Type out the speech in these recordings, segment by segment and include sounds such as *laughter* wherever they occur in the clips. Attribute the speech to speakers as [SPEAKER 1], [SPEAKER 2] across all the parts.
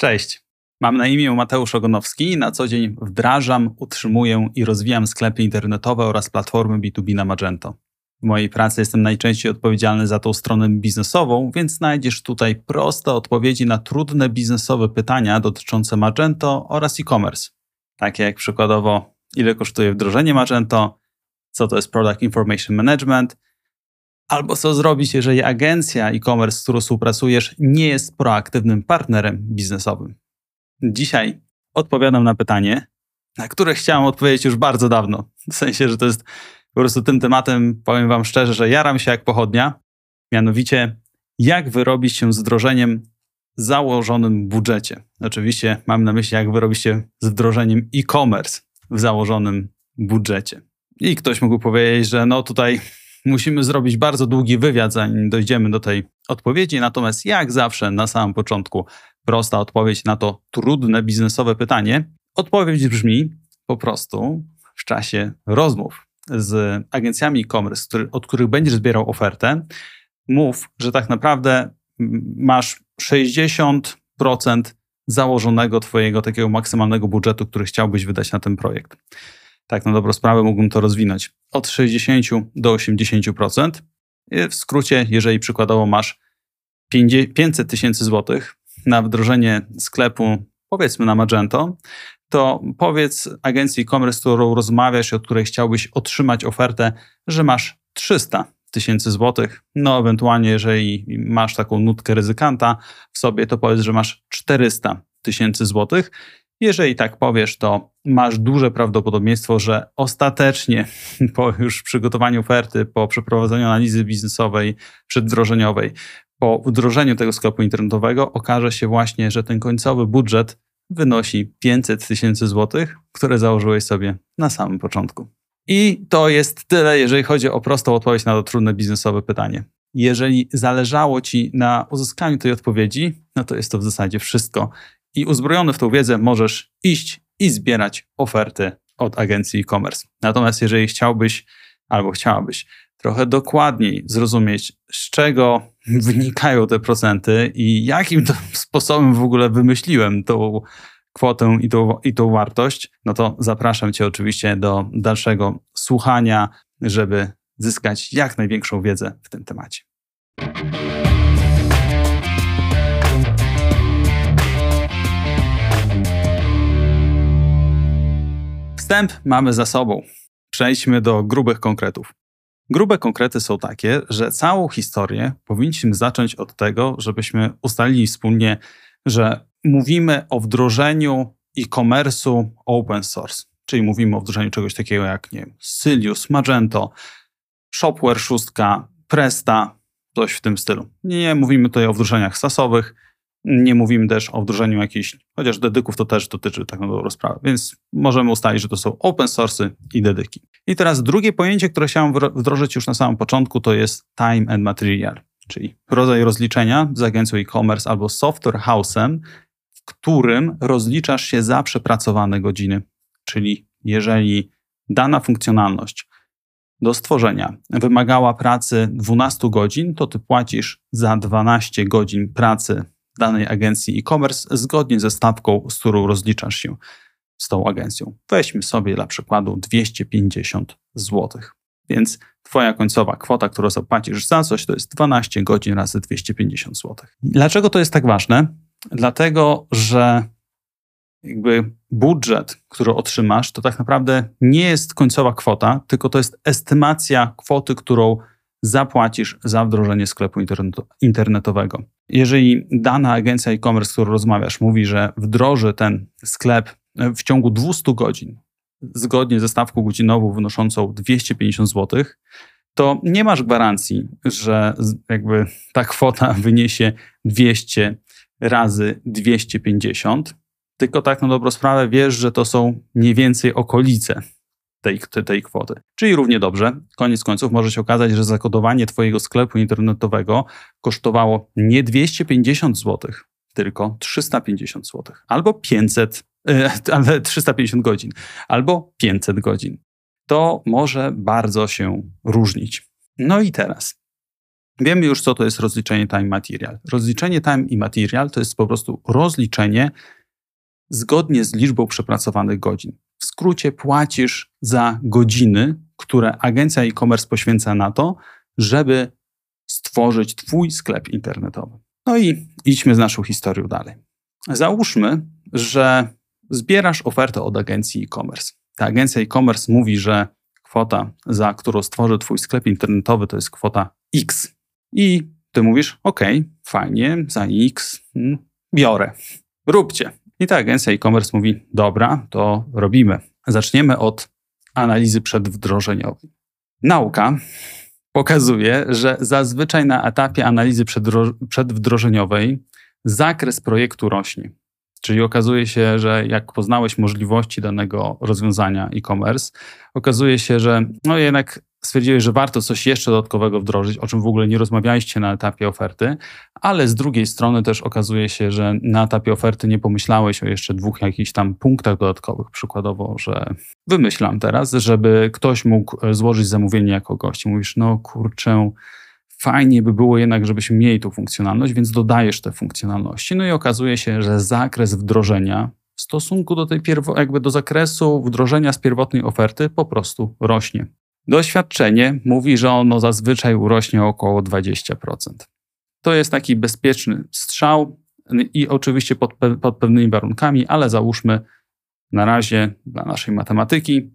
[SPEAKER 1] Cześć. Mam na imię Mateusz Ogonowski i na co dzień wdrażam, utrzymuję i rozwijam sklepy internetowe oraz platformy B2B na Magento. W mojej pracy jestem najczęściej odpowiedzialny za tą stronę biznesową, więc znajdziesz tutaj proste odpowiedzi na trudne biznesowe pytania dotyczące Magento oraz e-commerce. Takie jak przykładowo, ile kosztuje wdrożenie Magento, co to jest Product Information Management, albo co zrobić, jeżeli agencja e-commerce, z którą współpracujesz, nie jest proaktywnym partnerem biznesowym. Dzisiaj odpowiadam na pytanie, na które chciałem odpowiedzieć już bardzo dawno. W sensie, że to jest po prostu tym tematem, powiem Wam szczerze, że jaram się jak pochodnia. Mianowicie, jak wyrobić się z wdrożeniem założonym budżecie. Oczywiście mam na myśli, jak wyrobić się z wdrożeniem e-commerce w założonym budżecie. I ktoś mógł powiedzieć, że no tutaj musimy zrobić bardzo długi wywiad, zanim dojdziemy do tej odpowiedzi. Natomiast jak zawsze na samym początku prosta odpowiedź na to trudne biznesowe pytanie. Odpowiedź brzmi po prostu w czasie rozmów z agencjami e-commerce, od których będziesz zbierał ofertę, mów, że tak naprawdę masz 60% założonego twojego takiego maksymalnego budżetu, który chciałbyś wydać na ten projekt. Tak na dobrą sprawę mógłbym to rozwinąć od 60 do 80%. W skrócie, jeżeli przykładowo masz 500 tysięcy złotych na wdrożenie sklepu, powiedzmy na Magento, to powiedz agencji e-commerce, z którą rozmawiasz i od której chciałbyś otrzymać ofertę, że masz 300 tysięcy złotych. No, ewentualnie, jeżeli masz taką nutkę ryzykanta w sobie, to powiedz, że masz 400 tysięcy złotych. Jeżeli tak powiesz, to masz duże prawdopodobieństwo, że ostatecznie *laughs* po już przygotowaniu oferty, po przeprowadzeniu analizy biznesowej, przedwdrożeniowej, po wdrożeniu tego sklepu internetowego okaże się właśnie, że ten końcowy budżet wynosi 500 tysięcy złotych, które założyłeś sobie na samym początku. I to jest tyle, jeżeli chodzi o prostą odpowiedź na to trudne biznesowe pytanie. Jeżeli zależało Ci na uzyskaniu tej odpowiedzi, no to jest to w zasadzie wszystko. I uzbrojony w tą wiedzę możesz iść i zbierać oferty od agencji e-commerce. Natomiast jeżeli chciałbyś albo chciałabyś trochę dokładniej zrozumieć, z czego *laughs* wynikają te procenty i jakim to *laughs* sposobem w ogóle wymyśliłem tą kwotę i tą, i tą wartość, no to zapraszam Cię oczywiście do dalszego słuchania, żeby zyskać jak największą wiedzę w tym temacie. Wstęp mamy za sobą. Przejdźmy do grubych konkretów. Grube konkrety są takie, że całą historię powinniśmy zacząć od tego, żebyśmy ustalili wspólnie, że mówimy o wdrożeniu e-commerce'u open source, czyli mówimy o wdrożeniu czegoś takiego jak nie wiem, Sylius, Magento, Shopware 6, Presta, coś w tym stylu. Nie mówimy tutaj o wdrożeniach sasowych, nie mówimy też o wdrożeniu jakichś, chociaż dedyków to też dotyczy tak naprawdę rozprawy, więc możemy ustalić, że to są open source'y i dedyki. I teraz drugie pojęcie, które chciałem wdrożyć już na samym początku, to jest time and material, czyli rodzaj rozliczenia z agencją e-commerce albo software house'em, w którym rozliczasz się za przepracowane godziny. Czyli jeżeli dana funkcjonalność do stworzenia wymagała pracy 12 godzin, to ty płacisz za 12 godzin pracy danej agencji e-commerce zgodnie ze stawką, z którą rozliczasz się z tą agencją. Weźmy sobie dla przykładu 250 zł. Więc Twoja końcowa kwota, którą zapłacisz za coś, to jest 12 godzin razy 250 zł. Dlaczego to jest tak ważne? Dlatego, że jakby budżet, który otrzymasz, to tak naprawdę nie jest końcowa kwota, tylko to jest estymacja kwoty, którą zapłacisz za wdrożenie sklepu internetowego. Jeżeli dana agencja e-commerce, z którą rozmawiasz, mówi, że wdroży ten sklep w ciągu 200 godzin, zgodnie ze stawką godzinową wynoszącą 250 zł, to nie masz gwarancji, że jakby ta kwota *laughs* wyniesie 200 razy 250, tylko tak na dobrą sprawę wiesz, że to są mniej więcej okolice tej, tej kwoty. Czyli równie dobrze, koniec końców może się okazać, że zakodowanie Twojego sklepu internetowego kosztowało nie 250 zł, tylko 350 zł, albo 500, yy, *laughs* ale 350 godzin, albo 500 godzin. To może bardzo się różnić. No i teraz, Wiemy już, co to jest rozliczenie time material. Rozliczenie time i material to jest po prostu rozliczenie zgodnie z liczbą przepracowanych godzin. W skrócie płacisz za godziny, które agencja e-commerce poświęca na to, żeby stworzyć Twój sklep internetowy. No i idźmy z naszą historią dalej. Załóżmy, że zbierasz ofertę od agencji e-commerce. Ta agencja e-commerce mówi, że kwota, za którą stworzy Twój sklep internetowy, to jest kwota X. I Ty mówisz, OK, fajnie, za X mm, biorę. Róbcie. I ta agencja e-commerce mówi: Dobra, to robimy. Zaczniemy od analizy przedwdrożeniowej. Nauka pokazuje, że zazwyczaj na etapie analizy przedwdrożeniowej zakres projektu rośnie. Czyli okazuje się, że jak poznałeś możliwości danego rozwiązania e-commerce, okazuje się, że no jednak stwierdziłeś, że warto coś jeszcze dodatkowego wdrożyć, o czym w ogóle nie rozmawialiście na etapie oferty, ale z drugiej strony też okazuje się, że na etapie oferty nie pomyślałeś o jeszcze dwóch jakichś tam punktach dodatkowych. Przykładowo, że wymyślam teraz, żeby ktoś mógł e, złożyć zamówienie jako gość. Mówisz, no kurczę, fajnie by było jednak, żebyśmy mieli tą funkcjonalność, więc dodajesz te funkcjonalności. No i okazuje się, że zakres wdrożenia w stosunku do tej jakby do zakresu wdrożenia z pierwotnej oferty po prostu rośnie. Doświadczenie mówi, że ono zazwyczaj urośnie około 20%. To jest taki bezpieczny strzał i oczywiście pod, pod pewnymi warunkami, ale załóżmy na razie dla naszej matematyki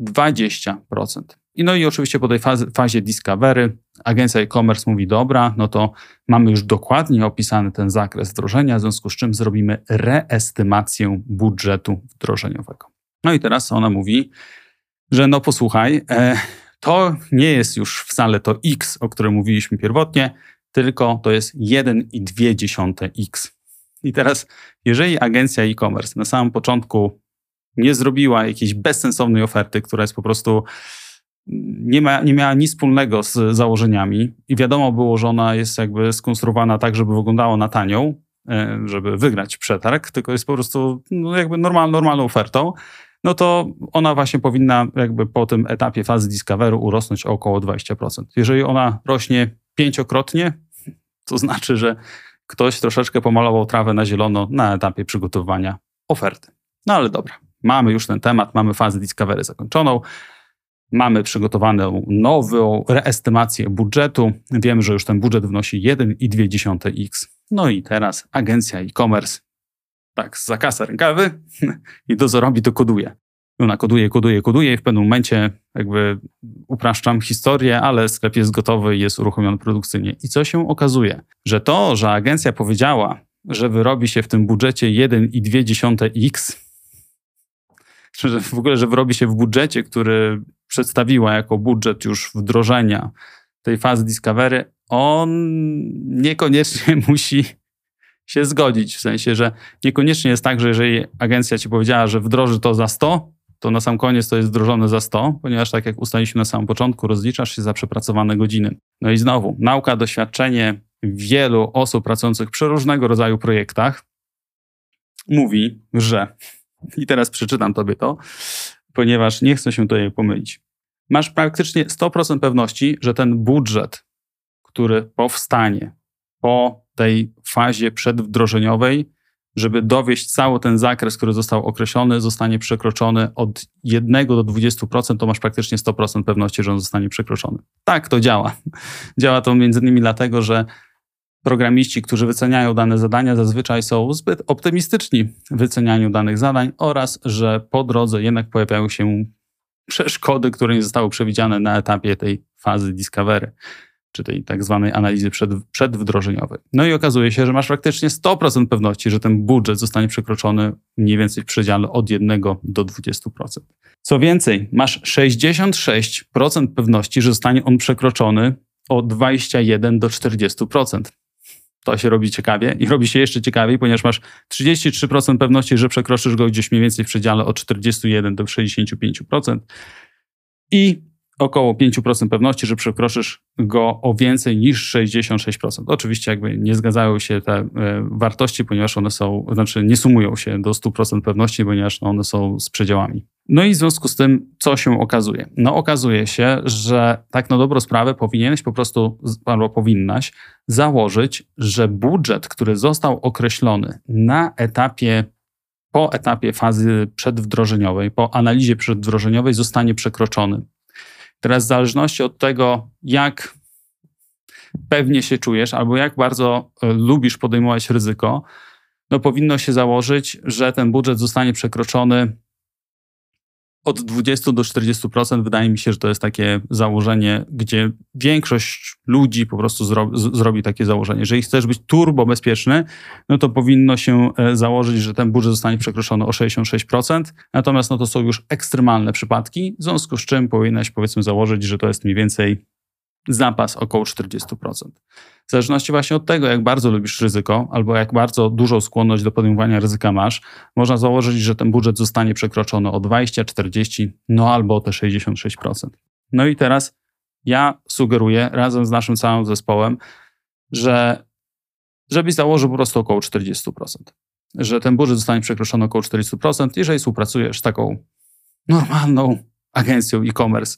[SPEAKER 1] 20%. I no i oczywiście po tej fazie, fazie discovery agencja e-commerce mówi, dobra, no to mamy już dokładnie opisany ten zakres wdrożenia, w związku z czym zrobimy reestymację budżetu wdrożeniowego. No i teraz ona mówi, że no posłuchaj, e, to nie jest już wcale to x, o którym mówiliśmy pierwotnie, tylko to jest 1,2x. I teraz, jeżeli agencja e-commerce na samym początku nie zrobiła jakiejś bezsensownej oferty, która jest po prostu nie, ma, nie miała nic wspólnego z założeniami i wiadomo było, że ona jest jakby skonstruowana tak, żeby wyglądało na tanią, e, żeby wygrać przetarg, tylko jest po prostu no jakby normal, normalną ofertą, no to ona właśnie powinna jakby po tym etapie fazy discovery urosnąć o około 20%. Jeżeli ona rośnie pięciokrotnie, to znaczy, że ktoś troszeczkę pomalował trawę na zielono na etapie przygotowywania oferty. No ale dobra, mamy już ten temat, mamy fazę discovery zakończoną, mamy przygotowaną nową reestymację budżetu. Wiemy, że już ten budżet wynosi 1,2x. No i teraz agencja e-commerce tak, za kasę rękawy *laughs* i dozorowi to koduje. Ona koduje, koduje, koduje i w pewnym momencie jakby upraszczam historię, ale sklep jest gotowy i jest uruchomiony produkcyjnie. I co się okazuje? Że to, że agencja powiedziała, że wyrobi się w tym budżecie 1,2x, *laughs* że w ogóle, że wyrobi się w budżecie, który przedstawiła jako budżet już wdrożenia tej fazy Discovery, on niekoniecznie *laughs* musi się zgodzić. W sensie, że niekoniecznie jest tak, że jeżeli agencja ci powiedziała, że wdroży to za 100, to na sam koniec to jest wdrożone za 100, ponieważ tak jak ustaliliśmy na samym początku, rozliczasz się za przepracowane godziny. No i znowu, nauka, doświadczenie wielu osób pracujących przy różnego rodzaju projektach mówi, że, i teraz przeczytam tobie to, ponieważ nie chcę się tutaj pomylić. Masz praktycznie 100% pewności, że ten budżet, który powstanie po tej fazie przedwdrożeniowej, żeby dowieść cały ten zakres, który został określony, zostanie przekroczony od 1 do 20%, to masz praktycznie 100% pewności, że on zostanie przekroczony. Tak to działa. *laughs* Działa to między innymi dlatego, że programiści, którzy wyceniają dane zadania, zazwyczaj są zbyt optymistyczni w wycenianiu danych zadań oraz, że po drodze jednak pojawiają się przeszkody, które nie zostały przewidziane na etapie tej fazy discovery czy tej tak zwanej analizy przed, przedwdrożeniowej. No i okazuje się, że masz praktycznie 100% pewności, że ten budżet zostanie przekroczony mniej więcej w przedziale od 1 do 20%. Co więcej, masz 66% pewności, że zostanie on przekroczony od 21 do 40%. To się robi ciekawie i robi się jeszcze ciekawiej, ponieważ masz 33% pewności, że przekroczysz go gdzieś mniej więcej w przedziale od 41 do 65%. I około 5% pewności, że przekroczysz go o więcej niż 66%. Oczywiście jakby nie zgadzają się te e, wartości, ponieważ one są, znaczy nie sumują się do 100% pewności, ponieważ one są z przedziałami. No i w związku z tym, co się okazuje? No okazuje się, że tak na dobrą sprawę powinieneś po prostu, albo powinnaś założyć, że budżet, który został określony na etapie, po etapie fazy przedwdrożeniowej, po analizie przedwdrożeniowej zostanie przekroczony. Teraz w zależności od tego, jak pewnie się czujesz, albo jak bardzo e, lubisz podejmować ryzyko, no powinno się założyć, że ten budżet zostanie przekroczony od 20 do 40%. Wydaje mi się, że to jest takie założenie, gdzie większość ludzi po prostu zro, z, zrobi takie założenie. Jeżeli chcesz być turbo bezpieczny, no to powinno się e, założyć, że ten budżet zostanie przekroczony o 66%. Natomiast no to są już ekstremalne przypadki, w związku z czym powinieneś powiedzmy założyć, że to jest mniej więcej zapas około 40%. W zależności właśnie od tego, jak bardzo lubisz ryzyko, albo jak bardzo dużą skłonność do podejmowania ryzyka masz, można założyć, że ten budżet zostanie przekroczony o 20, 40, no albo o te 66%. No i teraz ja sugeruję razem z naszym całym zespołem, że żebyś założył po prostu około 40%. Że ten budżet zostanie przekroczony około 40%, jeżeli współpracujesz z taką normalną agencją e-commerce,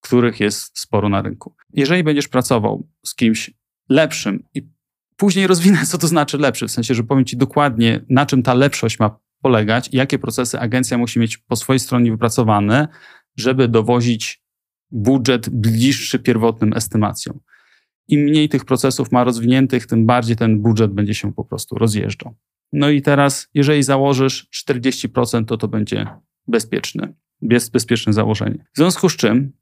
[SPEAKER 1] których jest sporo na rynku. Jeżeli będziesz pracował z kimś lepszym i później rozwinę, co to znaczy lepszy, w sensie, że powiem Ci dokładnie, na czym ta lepszość ma polegać i jakie procesy agencja musi mieć po swojej stronie wypracowane, żeby dowozić budżet bliższy pierwotnym estymacjom. Im mniej tych procesów ma rozwiniętych, tym bardziej ten budżet będzie się po prostu rozjeżdżał. No i teraz, jeżeli założysz 40%, to to będzie bezpieczne, bezpieczne założenie. W związku z czym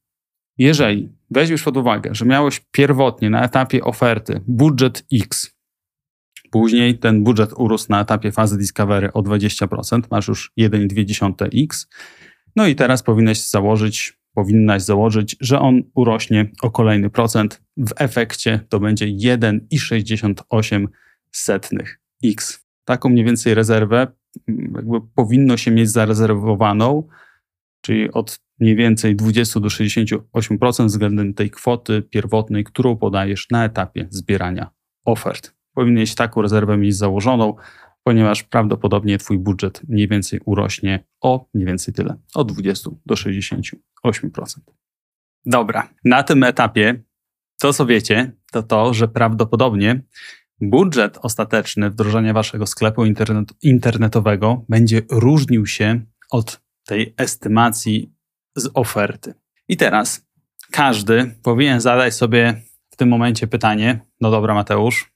[SPEAKER 1] jeżeli weźmiesz pod uwagę, że miałeś pierwotnie na etapie oferty budżet X, później ten budżet urósł na etapie fazy discovery o 20%, masz już 1,2x, no i teraz powinieneś założyć, powinnaś założyć, że on urośnie o kolejny procent. W efekcie to będzie 1,68x. Taką mniej więcej rezerwę jakby powinno się mieć zarezerwowaną, czyli od mniej więcej 20 do 68% względem tej kwoty pierwotnej, którą podajesz na etapie zbierania ofert. Powinieneś taką rezerwę mieć założoną, ponieważ prawdopodobnie Twój budżet mniej więcej urośnie o mniej więcej tyle, od 20 do 68%. Dobra, na tym etapie to, co wiecie, to to, że prawdopodobnie budżet ostateczny wdrożenia Waszego sklepu internet, internetowego będzie różnił się od tej estymacji z oferty. I teraz każdy powinien zadać sobie w tym momencie pytanie: No dobra, Mateusz,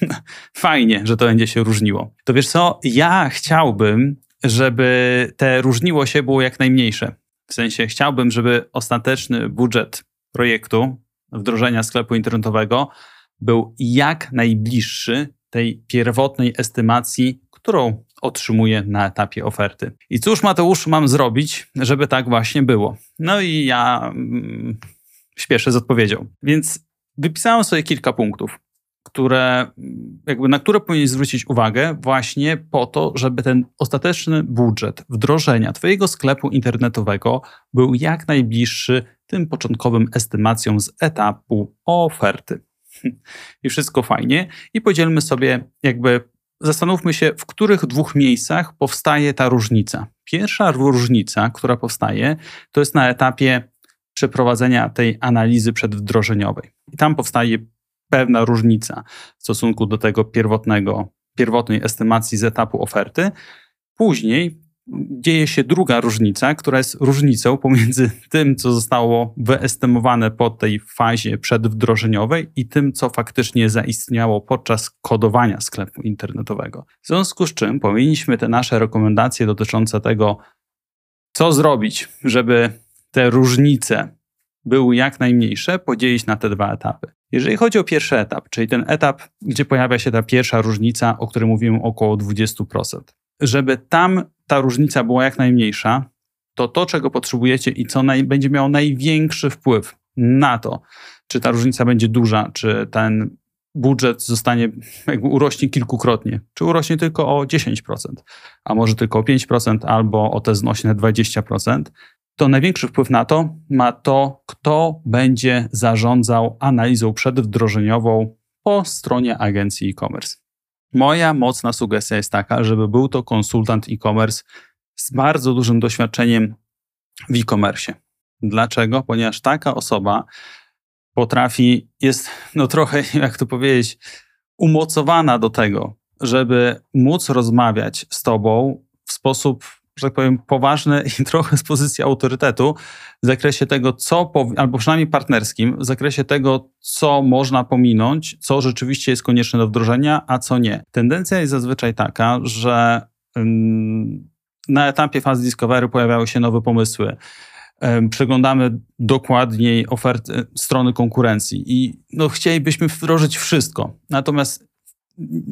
[SPEAKER 1] *laughs* fajnie, że to będzie się różniło. To wiesz co? Ja chciałbym, żeby te różniło się było jak najmniejsze. W sensie chciałbym, żeby ostateczny budżet projektu wdrożenia sklepu internetowego był jak najbliższy tej pierwotnej estymacji, którą otrzymuje na etapie oferty. I cóż, Mateusz, mam zrobić, żeby tak właśnie było? No i ja mm, śpieszę z odpowiedzią. Więc wypisałem sobie kilka punktów, które, jakby na które powinien zwrócić uwagę właśnie po to, żeby ten ostateczny budżet wdrożenia Twojego sklepu internetowego był jak najbliższy tym początkowym estymacjom z etapu oferty. *laughs* I wszystko fajnie. I podzielmy sobie jakby zastanówmy się, w których dwóch miejscach powstaje ta różnica. Pierwsza różnica, która powstaje, to jest na etapie przeprowadzenia tej analizy przedwdrożeniowej. I tam powstaje pewna różnica w stosunku do tego pierwotnego, pierwotnej estymacji z etapu oferty. Później dzieje się druga różnica, która jest różnicą pomiędzy *laughs* tym, co zostało wyestymowane po tej fazie przedwdrożeniowej i tym, co faktycznie zaistniało podczas kodowania sklepu internetowego. W związku z czym powinniśmy te nasze rekomendacje dotyczące tego, co zrobić, żeby te różnice były jak najmniejsze, podzielić na te dwa etapy. Jeżeli chodzi o pierwszy etap, czyli ten etap, gdzie pojawia się ta pierwsza różnica, o której mówiłem około 20%, żeby tam ta różnica była jak najmniejsza, to to, czego potrzebujecie i co naj, będzie miało największy wpływ na to, czy ta różnica będzie duża, czy ten budżet zostanie, jakby urośnie kilkukrotnie, czy urośnie tylko o 10%, a może tylko o 5%, albo o te znośne 20%, to największy wpływ na to ma to, kto będzie zarządzał analizą przedwdrożeniową po stronie agencji e-commerce. Moja mocna sugestia jest taka, żeby był to konsultant e-commerce z bardzo dużym doświadczeniem w e-commerce. Dlaczego? Ponieważ taka osoba potrafi, jest no trochę, *laughs* jak to powiedzieć, umocowana do tego, żeby móc rozmawiać z tobą w sposób, że tak powiem, poważny i *laughs* trochę z pozycji autorytetu w zakresie tego, co, albo przynajmniej partnerskim, w zakresie tego, co można pominąć, co rzeczywiście jest konieczne do wdrożenia, a co nie. Tendencja jest zazwyczaj taka, że na etapie fazy discovery pojawiały się nowe pomysły przeglądamy dokładniej oferty strony konkurencji i no, chcielibyśmy wdrożyć wszystko. Natomiast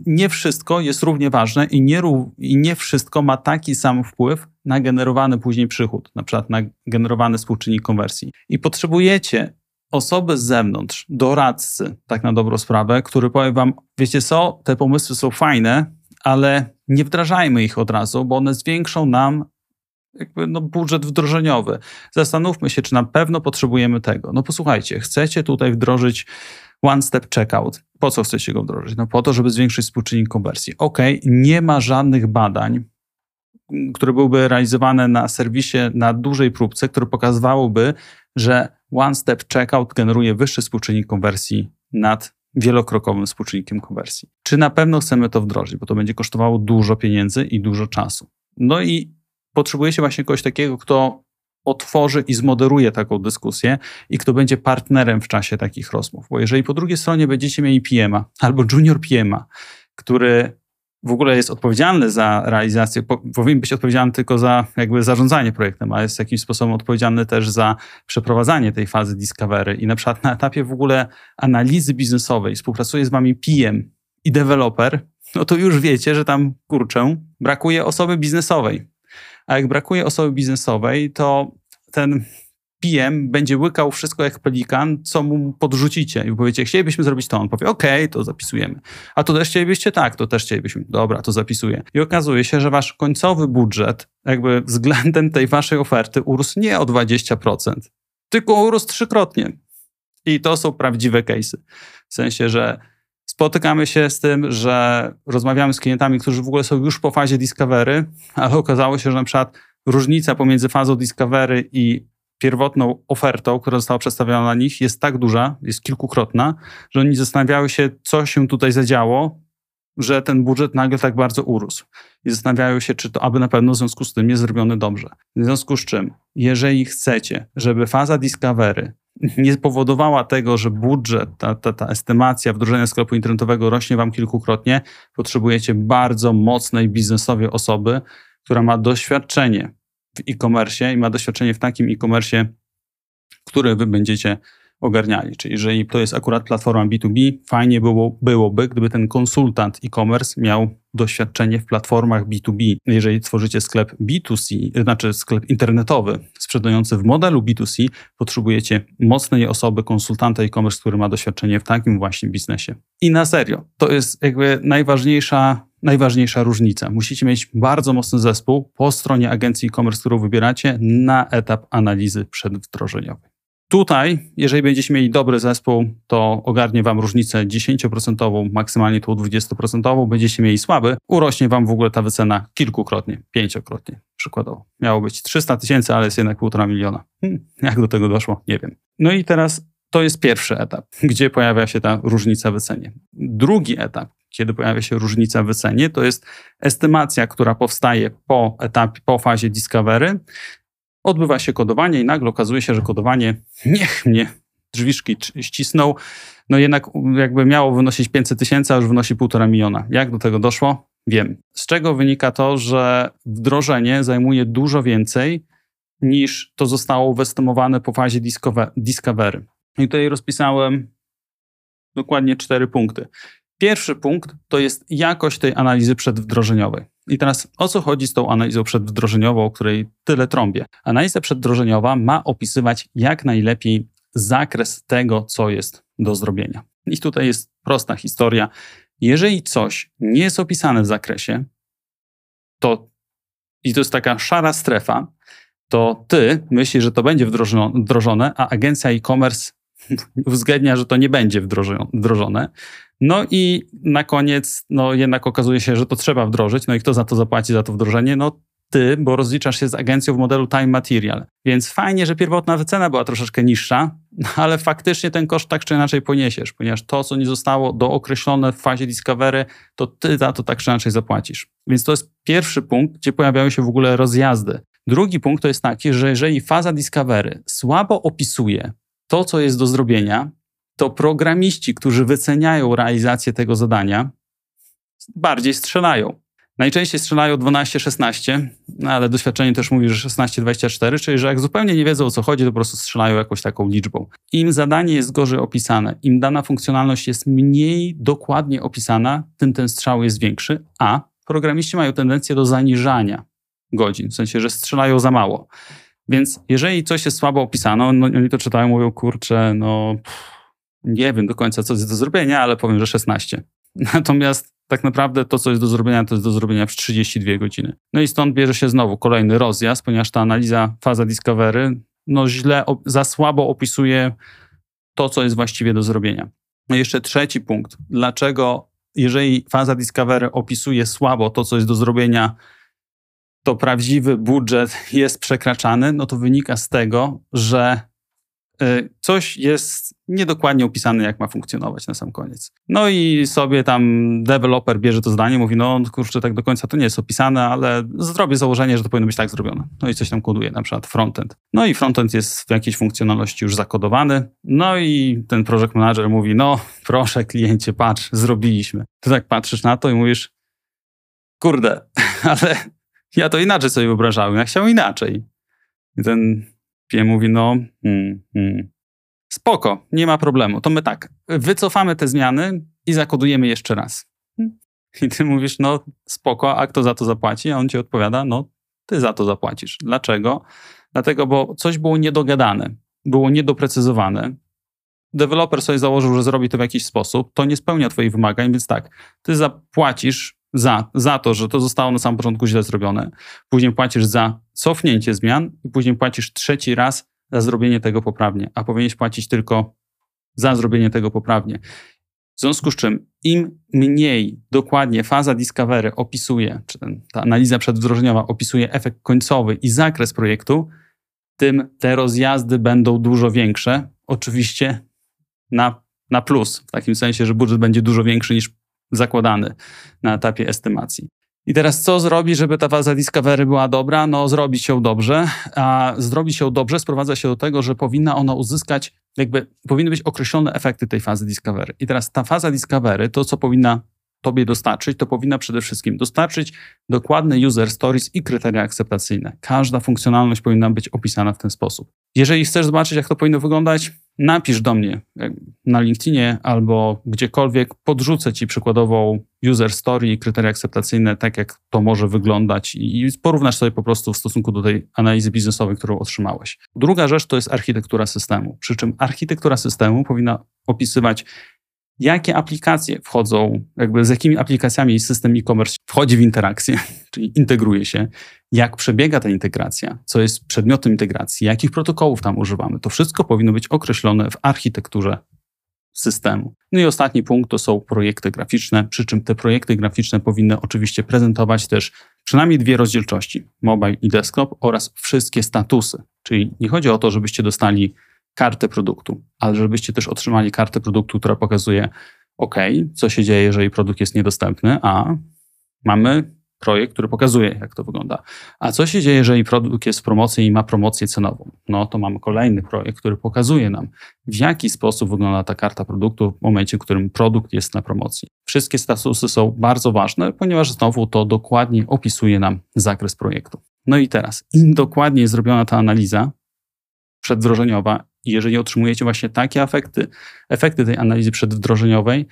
[SPEAKER 1] nie wszystko jest równie ważne i nie, i nie wszystko ma taki sam wpływ na generowany później przychód, na przykład na generowany współczynnik konwersji. I potrzebujecie osoby z zewnątrz, doradcy, tak na dobrą sprawę, który powie wam, wiecie co, te pomysły są fajne, ale nie wdrażajmy ich od razu, bo one zwiększą nam jakby no, budżet wdrożeniowy. Zastanówmy się, czy na pewno potrzebujemy tego. No posłuchajcie, chcecie tutaj wdrożyć one-step checkout. Po co chcecie go wdrożyć? No po to, żeby zwiększyć współczynnik konwersji. Ok, nie ma żadnych badań, które byłyby realizowane na serwisie na dużej próbce, które pokazywałyby, że one-step checkout generuje wyższy współczynnik konwersji nad wielokrokowym współczynnikiem konwersji. Czy na pewno chcemy to wdrożyć, bo to będzie kosztowało dużo pieniędzy i dużo czasu. No i potrzebuje się właśnie kogoś takiego, kto otworzy i zmoderuje taką dyskusję i kto będzie partnerem w czasie takich rozmów. Bo jeżeli po drugiej stronie będziecie mieli PM-a albo junior PM-a, który w ogóle jest odpowiedzialny za realizację, powinien być odpowiedzialny tylko za jakby zarządzanie projektem, a jest jakimś sposobem odpowiedzialny też za przeprowadzanie tej fazy discovery i na przykład na etapie w ogóle analizy biznesowej współpracuje z wami PM i deweloper, no to już wiecie, że tam, kurczę, brakuje osoby biznesowej. A jak brakuje osoby biznesowej, to ten PM będzie łykał wszystko jak pelikan, co mu podrzucicie. I powiecie, chcielibyśmy zrobić to. On powie, OK, to zapisujemy. A to też chcielibyście? Tak, to też chcielibyśmy. Dobra, to zapisuję. I okazuje się, że wasz końcowy budżet, jakby względem tej waszej oferty, urósł nie o 20%, tylko urósł trzykrotnie. I to są prawdziwe case'y. W sensie, że spotykamy się z tym, że rozmawiamy z klientami, którzy w ogóle są już po fazie discovery, ale okazało się, że na przykład różnica pomiędzy fazą discovery i pierwotną ofertą, która została przedstawiona na nich, jest tak duża, jest kilkukrotna, że oni zastanawiały się, co się tutaj zadziało, że ten budżet nagle tak bardzo urósł. I zastanawiają się, czy to aby na pewno w związku z tym jest zrobione dobrze. W związku z czym, jeżeli chcecie, żeby faza discovery nie spowodowała tego, że budżet, ta, ta, ta estymacja wdrożenia sklepu internetowego rośnie wam kilkukrotnie, potrzebujecie bardzo mocnej biznesowej osoby, która ma doświadczenie w e-commerce i ma doświadczenie w takim e-commerce, który wy będziecie ogarniali. Czyli jeżeli to jest akurat platforma B2B, fajnie było, byłoby, gdyby ten konsultant e-commerce miał doświadczenie w platformach B2B. Jeżeli tworzycie sklep B2C, znaczy sklep internetowy sprzedający w modelu B2C, potrzebujecie mocnej osoby, konsultanta e-commerce, który ma doświadczenie w takim właśnie biznesie. I na serio, to jest jakby najważniejsza najważniejsza różnica. Musicie mieć bardzo mocny zespół po stronie agencji e-commerce, którą wybieracie, na etap analizy przedwdrożeniowej. Tutaj, jeżeli będziecie mieli dobry zespół, to ogarnie Wam różnicę 10%, maksymalnie tą 20%. Będziecie mieli słaby, urośnie Wam w ogóle ta wycena kilkukrotnie, pięciokrotnie przykładowo. Miało być 300 tysięcy, ale jest jednak półtora miliona. Hmm, jak do tego doszło? Nie wiem. No i teraz to jest pierwszy etap, gdzie pojawia się ta różnica w cenie. Drugi etap, kiedy pojawia się różnica w cenie, to jest estymacja, która powstaje po etapie, po fazie discovery odbywa się kodowanie i nagle okazuje się, że kodowanie niech mnie drzwiczki ścisnął, no jednak jakby miało wynosić 500 tysięcy, a już wynosi 1,5 miliona. Jak do tego doszło? Wiem. Z czego wynika to, że wdrożenie zajmuje dużo więcej niż to zostało wyestymowane po fazie discovery. I tutaj rozpisałem dokładnie cztery punkty. Pierwszy punkt to jest jakość tej analizy przedwdrożeniowej. I teraz o co chodzi z tą analizą przedwdrożeniową, o której tyle trąbię? Analiza przedwdrożeniowa ma opisywać jak najlepiej zakres tego, co jest do zrobienia. I tutaj jest prosta historia. Jeżeli coś nie jest opisane w zakresie, to i to jest taka szara strefa, to ty myślisz, że to będzie wdrożone, a agencja e-commerce *laughs* uwzględnia, że to nie będzie wdrożone. No i na koniec, no jednak okazuje się, że to trzeba wdrożyć. No i kto za to zapłaci, za to wdrożenie? No ty, bo rozliczasz się z agencją w modelu time material. Więc fajnie, że pierwotna wycena była troszeczkę niższa, *laughs* ale faktycznie ten koszt tak czy inaczej poniesiesz, ponieważ to, co nie zostało dookreślone w fazie discovery, to ty za to tak czy inaczej zapłacisz. Więc to jest pierwszy punkt, gdzie pojawiają się w ogóle rozjazdy. Drugi punkt to jest taki, że jeżeli faza discovery słabo opisuje to, co jest do zrobienia, to programiści, którzy wyceniają realizację tego zadania, bardziej strzelają. Najczęściej strzelają 12-16, no ale doświadczenie też mówi, że 16-24, czyli że jak zupełnie nie wiedzą o co chodzi, to po prostu strzelają jakąś taką liczbą. Im zadanie jest gorzej opisane, im dana funkcjonalność jest mniej dokładnie opisana, tym ten strzał jest większy, a programiści mają tendencję do zaniżania godzin, w sensie, że strzelają za mało. Więc jeżeli coś jest słabo opisane, no, oni to czytają, mówią, kurczę, no pff, nie wiem do końca, co jest do zrobienia, ale powiem, że 16. *laughs* Natomiast tak naprawdę to, co jest do zrobienia, to jest do zrobienia w 32 godziny. No i stąd bierze się znowu kolejny rozjazd, ponieważ ta analiza, faza discovery, no źle, za słabo opisuje to, co jest właściwie do zrobienia. No i jeszcze trzeci punkt. Dlaczego, jeżeli faza discovery opisuje słabo to, co jest do zrobienia, to prawdziwy budżet jest przekraczany? No to wynika z tego, że coś jest niedokładnie opisane, jak ma funkcjonować na sam koniec. No i sobie tam deweloper bierze to zdanie, mówi, no kurczę, tak do końca to nie jest opisane, ale zrobię założenie, że to powinno być tak zrobione. No i coś tam koduje, na przykład frontend. No i frontend jest w jakiejś funkcjonalności już zakodowany, no i ten project manager mówi, no proszę kliencie, patrz, zrobiliśmy. Ty tak patrzysz na to i mówisz, kurde, *laughs* ale ja to inaczej sobie wyobrażałem, ja chciałem inaczej. I ten PM mówi, no hmm, hmm. spoko, nie ma problemu. To my tak, wycofamy te zmiany i zakodujemy jeszcze raz. I ty mówisz, no spoko, a kto za to zapłaci? A on ci odpowiada, no ty za to zapłacisz. Dlaczego? Dlatego, bo coś było niedogadane, było niedoprecyzowane. Deweloper sobie założył, że zrobi to w jakiś sposób, to nie spełnia twoich wymagań, więc tak, ty zapłacisz za, za to, że to zostało na samym początku źle zrobione. Później płacisz za cofnięcie zmian i później płacisz trzeci raz za zrobienie tego poprawnie, a powinieneś płacić tylko za zrobienie tego poprawnie. W związku z czym im mniej dokładnie faza discovery opisuje, czy ta analiza przedwdrożeniowa opisuje efekt końcowy i zakres projektu, tym te rozjazdy będą dużo większe. Oczywiście na, na plus, w takim sensie, że budżet będzie dużo większy niż zakładany na etapie estymacji. I teraz co zrobi, żeby ta faza discovery była dobra? No zrobić ją dobrze, a zrobić ją dobrze sprowadza się do tego, że powinna ona uzyskać, jakby powinny być określone efekty tej fazy discovery. I teraz ta faza discovery, to co powinna tobie dostarczyć, to powinna przede wszystkim dostarczyć dokładne user stories i kryteria akceptacyjne. Każda funkcjonalność powinna być opisana w ten sposób. Jeżeli chcesz zobaczyć, jak to powinno wyglądać, napisz do mnie na LinkedInie albo gdziekolwiek, podrzucę ci przykładową user story i kryteria akceptacyjne, tak jak to może wyglądać i porównasz sobie po prostu w stosunku do tej analizy biznesowej, którą otrzymałeś. Druga rzecz to jest architektura systemu, przy czym architektura systemu powinna opisywać jakie aplikacje wchodzą, jakby z jakimi aplikacjami system e-commerce wchodzi w interakcję, *laughs* czyli integruje się, jak przebiega ta integracja, co jest przedmiotem integracji, jakich protokołów tam używamy. To wszystko powinno być określone w architekturze systemu. No i ostatni punkt to są projekty graficzne, przy czym te projekty graficzne powinny oczywiście prezentować też przynajmniej dwie rozdzielczości, mobile i desktop oraz wszystkie statusy. Czyli nie chodzi o to, żebyście dostali kartę produktu, ale żebyście też otrzymali kartę produktu, która pokazuje, OK, co się dzieje, jeżeli produkt jest niedostępny, a mamy projekt, który pokazuje, jak to wygląda. A co się dzieje, jeżeli produkt jest w promocji i ma promocję cenową? No to mamy kolejny projekt, który pokazuje nam, w jaki sposób wygląda ta karta produktu w momencie, w którym produkt jest na promocji. Wszystkie statusy są bardzo ważne, ponieważ znowu to dokładnie opisuje nam zakres projektu. No i teraz, im dokładniej zrobiona ta analiza przedwdrożeniowa, i jeżeli otrzymujecie właśnie takie efekty, efekty tej analizy przedwdrożeniowej,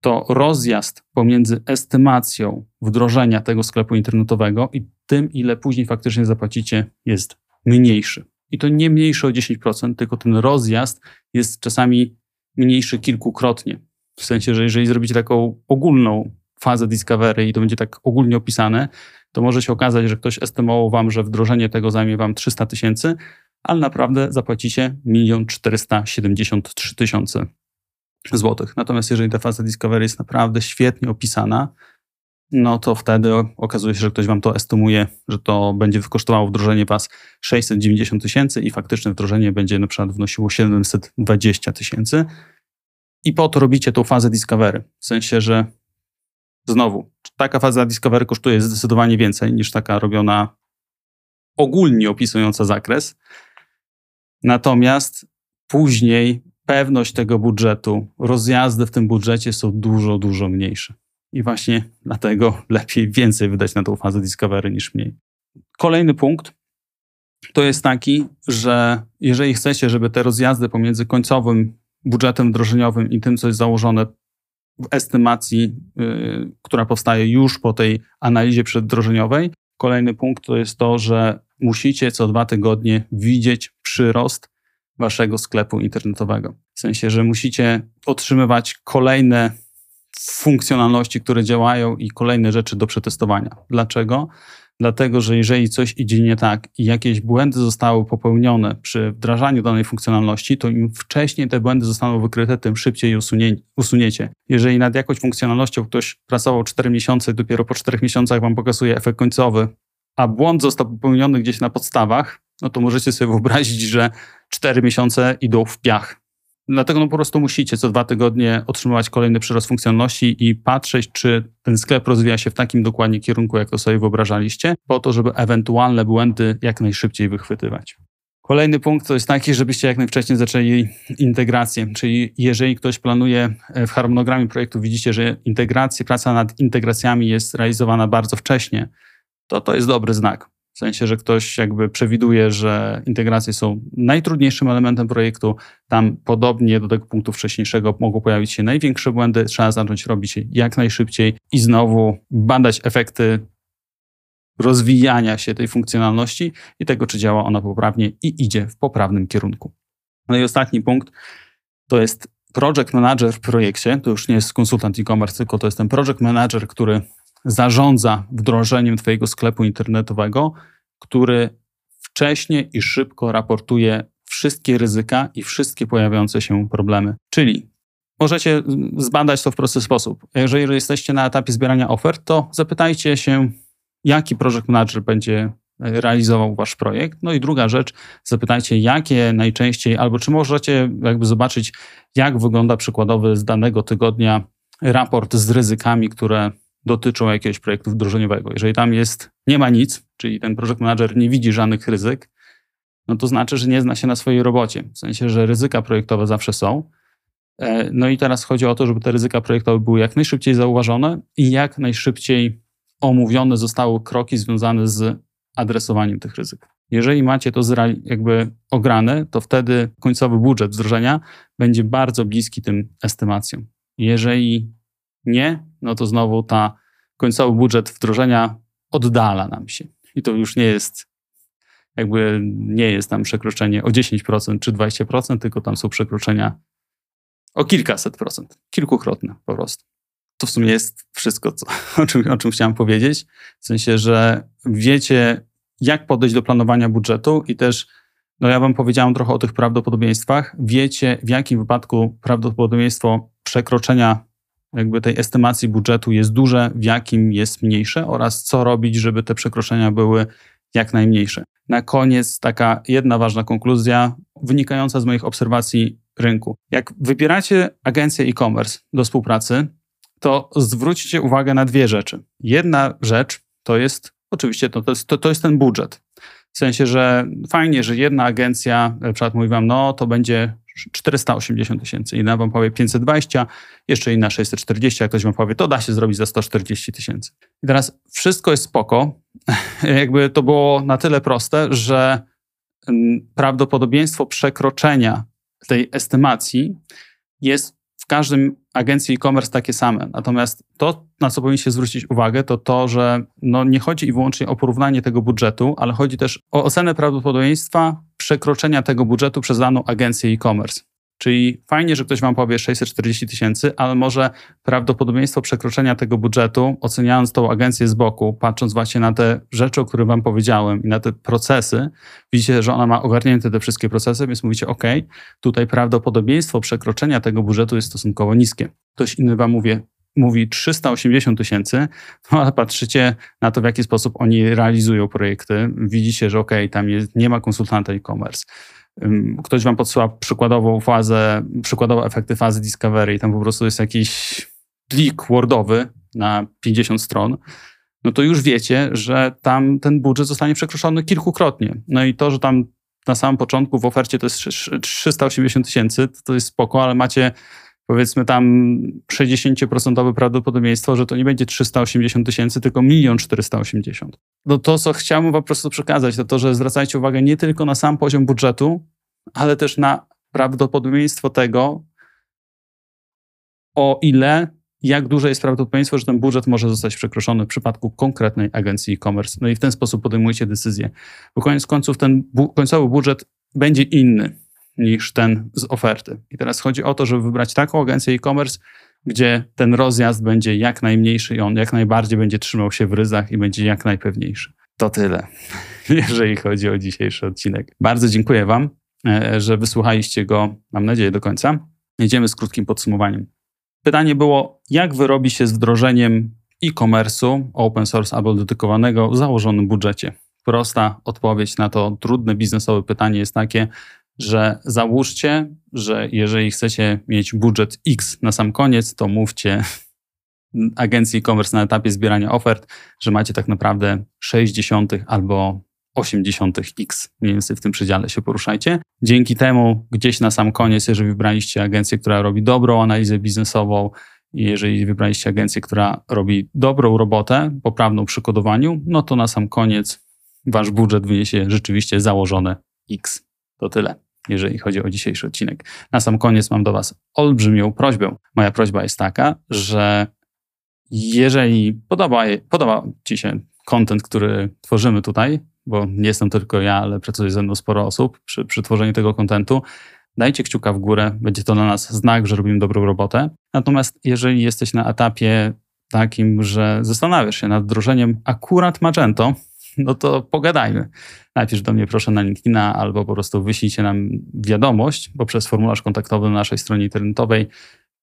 [SPEAKER 1] to rozjazd pomiędzy estymacją wdrożenia tego sklepu internetowego i tym, ile później faktycznie zapłacicie, jest mniejszy. I to nie mniejszy o 10%, tylko ten rozjazd jest czasami mniejszy kilkukrotnie. W sensie, że jeżeli zrobicie taką ogólną fazę discovery i to będzie tak ogólnie opisane, to może się okazać, że ktoś estymował wam, że wdrożenie tego zajmie wam 300 tysięcy, ale naprawdę zapłacicie 1 473 tysiące złotych. Natomiast jeżeli ta faza Discovery jest naprawdę świetnie opisana, no to wtedy okazuje się, że ktoś wam to estymuje, że to będzie kosztowało wdrożenie was 690 tysięcy i faktyczne wdrożenie będzie na przykład wnosiło 720 tysięcy. I po to robicie tą fazę discovery. W sensie, że znowu, taka faza discovery kosztuje zdecydowanie więcej niż taka robiona ogólnie opisująca zakres. Natomiast później pewność tego budżetu, rozjazdy w tym budżecie są dużo, dużo mniejsze. I właśnie dlatego lepiej więcej wydać na tą fazę discovery niż mniej. Kolejny punkt to jest taki, że jeżeli chcecie, żeby te rozjazdy pomiędzy końcowym budżetem wdrożeniowym i tym, co jest założone w estymacji, yy, która powstaje już po tej analizie przedwdrożeniowej, kolejny punkt to jest to, że musicie co dwa tygodnie widzieć przyrost waszego sklepu internetowego. W sensie, że musicie otrzymywać kolejne funkcjonalności, które działają i kolejne rzeczy do przetestowania. Dlaczego? Dlatego, że jeżeli coś idzie nie tak i jakieś błędy zostały popełnione przy wdrażaniu danej funkcjonalności, to im wcześniej te błędy zostaną wykryte, tym szybciej usunie, usuniecie. Jeżeli nad jakąś funkcjonalnością ktoś pracował 4 miesiące, dopiero po 4 miesiącach wam pokazuje efekt końcowy, a błąd został popełniony gdzieś na podstawach, no to możecie sobie wyobrazić, że 4 miesiące idą w piach. Dlatego no po prostu musicie co dwa tygodnie otrzymywać kolejny przyrost funkcjonalności i patrzeć, czy ten sklep rozwija się w takim dokładnie kierunku, jak to sobie wyobrażaliście, po to, żeby ewentualne błędy jak najszybciej wychwytywać. Kolejny punkt to jest taki, żebyście jak najwcześniej zaczęli integrację, czyli jeżeli ktoś planuje e, w harmonogramie projektu, widzicie, że integracje, praca nad integracjami jest realizowana bardzo wcześnie, to to jest dobry znak. Sensie, że ktoś jakby przewiduje, że integracje są najtrudniejszym elementem projektu. Tam podobnie do tego punktu wcześniejszego mogą pojawić się największe błędy. Trzeba zacząć robić je jak najszybciej i znowu badać efekty rozwijania się tej funkcjonalności i tego, czy działa ona poprawnie i idzie w poprawnym kierunku. No i ostatni punkt to jest project manager w projekcie. To już nie jest konsultant e-commerce, tylko to jest ten project manager, który zarządza wdrożeniem Twojego sklepu internetowego, który wcześnie i szybko raportuje wszystkie ryzyka i wszystkie pojawiające się problemy. Czyli możecie zbadać to w prosty sposób. Jeżeli jesteście na etapie zbierania ofert, to zapytajcie się, jaki project manager będzie realizował wasz projekt. No i druga rzecz, zapytajcie, jakie najczęściej, albo czy możecie jakby zobaczyć, jak wygląda przykładowy z danego tygodnia raport z ryzykami, które dotyczą jakiegoś projektu wdrożeniowego. Jeżeli tam jest, nie ma nic, czyli ten project manager nie widzi żadnych ryzyk, no to znaczy, że nie zna się na swojej robocie. W sensie, że ryzyka projektowe zawsze są. E, no i teraz chodzi o to, żeby te ryzyka projektowe były jak najszybciej zauważone i jak najszybciej omówione zostały kroki związane z adresowaniem tych ryzyk. Jeżeli macie to jakby ograne, to wtedy końcowy budżet wdrożenia będzie bardzo bliski tym estymacjom. Jeżeli nie, no to znowu ta końcowy budżet wdrożenia oddala nam się. I to już nie jest jakby nie jest tam przekroczenie o 10% czy 20%, tylko tam są przekroczenia o kilkaset procent, kilkukrotne po prostu. To w sumie jest wszystko, co, *laughs* o, czym, o czym chciałem powiedzieć. W sensie, że wiecie, jak podejść do planowania budżetu i też, no ja wam powiedziałem trochę o tych prawdopodobieństwach. Wiecie, w jakim wypadku prawdopodobieństwo przekroczenia jakby tej estymacji budżetu jest duże, w jakim jest mniejsze oraz co robić, żeby te przekroczenia były jak najmniejsze. Na koniec taka jedna ważna konkluzja wynikająca z moich obserwacji rynku. Jak wybieracie agencję e-commerce do współpracy, to zwróćcie uwagę na dwie rzeczy. Jedna rzecz to jest oczywiście to, to, jest, to, to jest ten budżet. W sensie, że fajnie, że jedna agencja, na przykład mówi wam, no to będzie 480 tysięcy, inna wam powie 520, jeszcze inna 640, jak ktoś wam powie, to da się zrobić za 140 tysięcy. I teraz wszystko jest spoko, *laughs* jakby to było na tyle proste, że mm, prawdopodobieństwo przekroczenia tej estymacji jest w każdym agencji e-commerce takie same. Natomiast to, na co powinniście zwrócić uwagę, to to, że no nie chodzi i wyłącznie o porównanie tego budżetu, ale chodzi też o ocenę prawdopodobieństwa przekroczenia tego budżetu przez daną agencję e-commerce. Czyli fajnie, że ktoś wam powie 640 tysięcy, ale może prawdopodobieństwo przekroczenia tego budżetu, oceniając tą agencję z boku, patrząc właśnie na te rzeczy, o których wam powiedziałem i na te procesy, widzicie, że ona ma ogarnięte te wszystkie procesy, więc mówicie, OK, tutaj prawdopodobieństwo przekroczenia tego budżetu jest stosunkowo niskie. Ktoś inny wam mówi, mówi 380 tysięcy, no ale patrzycie na to, w jaki sposób oni realizują projekty. Widzicie, że ok, tam jest, nie ma konsultanta e-commerce. Ktoś wam podsyła przykładową fazę, przykładowe efekty fazy discovery i tam po prostu jest jakiś plik wordowy na 50 stron, no to już wiecie, że tam ten budżet zostanie przekroczony kilkukrotnie. No i to, że tam na samym początku w ofercie to jest 380 tysięcy, to jest spoko, ale macie powiedzmy tam 60% prawdopodobieństwo, że to nie będzie 380 tysięcy, tylko 1 480. No to, co chciałbym po prostu przekazać, to to, że zwracajcie uwagę nie tylko na sam poziom budżetu, ale też na prawdopodobieństwo tego, o ile, jak duże jest prawdopodobieństwo, że ten budżet może zostać przekroczony w przypadku konkretnej agencji e-commerce. No i w ten sposób podejmujecie decyzję. Bo koniec końców ten bu końcowy budżet będzie inny niż ten z oferty. I teraz chodzi o to, żeby wybrać taką agencję e-commerce, gdzie ten rozjazd będzie jak najmniejszy i on jak najbardziej będzie trzymał się w ryzach i będzie jak najpewniejszy. To tyle, *laughs* jeżeli chodzi o dzisiejszy odcinek. Bardzo dziękuję Wam, e, że wysłuchaliście go, mam nadzieję, do końca. Jedziemy z krótkim podsumowaniem. Pytanie było, jak wyrobi się z wdrożeniem e-commerce'u open source albo dedykowanego w założonym budżecie? Prosta odpowiedź na to trudne biznesowe pytanie jest takie, że załóżcie, że jeżeli chcecie mieć budżet X na sam koniec, to mówcie agencji e-commerce na etapie zbierania ofert, że macie tak naprawdę 60 albo 80 X. Mniej więcej w tym przedziale się poruszajcie. Dzięki temu gdzieś na sam koniec, jeżeli wybraliście agencję, która robi dobrą analizę biznesową, i jeżeli wybraliście agencję, która robi dobrą robotę, poprawną przy kodowaniu, no to na sam koniec wasz budżet wyniesie rzeczywiście założone X. To tyle, jeżeli chodzi o dzisiejszy odcinek. Na sam koniec mam do Was olbrzymią prośbę. Moja prośba jest taka, że jeżeli podoba, podoba Ci się kontent, który tworzymy tutaj, bo nie jestem tylko ja, ale pracuje ze mną sporo osób przy, przy tworzeniu tego kontentu, dajcie kciuka w górę, będzie to dla nas znak, że robimy dobrą robotę. Natomiast jeżeli jesteś na etapie takim, że zastanawiasz się nad wdrożeniem akurat Magento, *laughs* no to pogadajmy. Napisz do mnie proszę na LinkedIna albo po prostu wyślijcie nam wiadomość poprzez formularz kontaktowy na naszej stronie internetowej.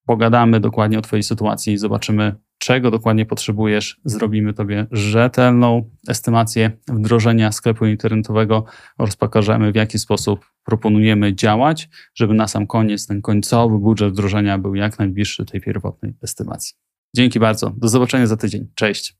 [SPEAKER 1] Pogadamy dokładnie o Twojej sytuacji, zobaczymy, czego dokładnie potrzebujesz. Zrobimy Tobie rzetelną estymację wdrożenia sklepu internetowego oraz pokażemy, w jaki sposób proponujemy działać, żeby na sam koniec ten końcowy budżet wdrożenia był jak najbliższy tej pierwotnej estymacji. Dzięki bardzo. Do zobaczenia za tydzień. Cześć.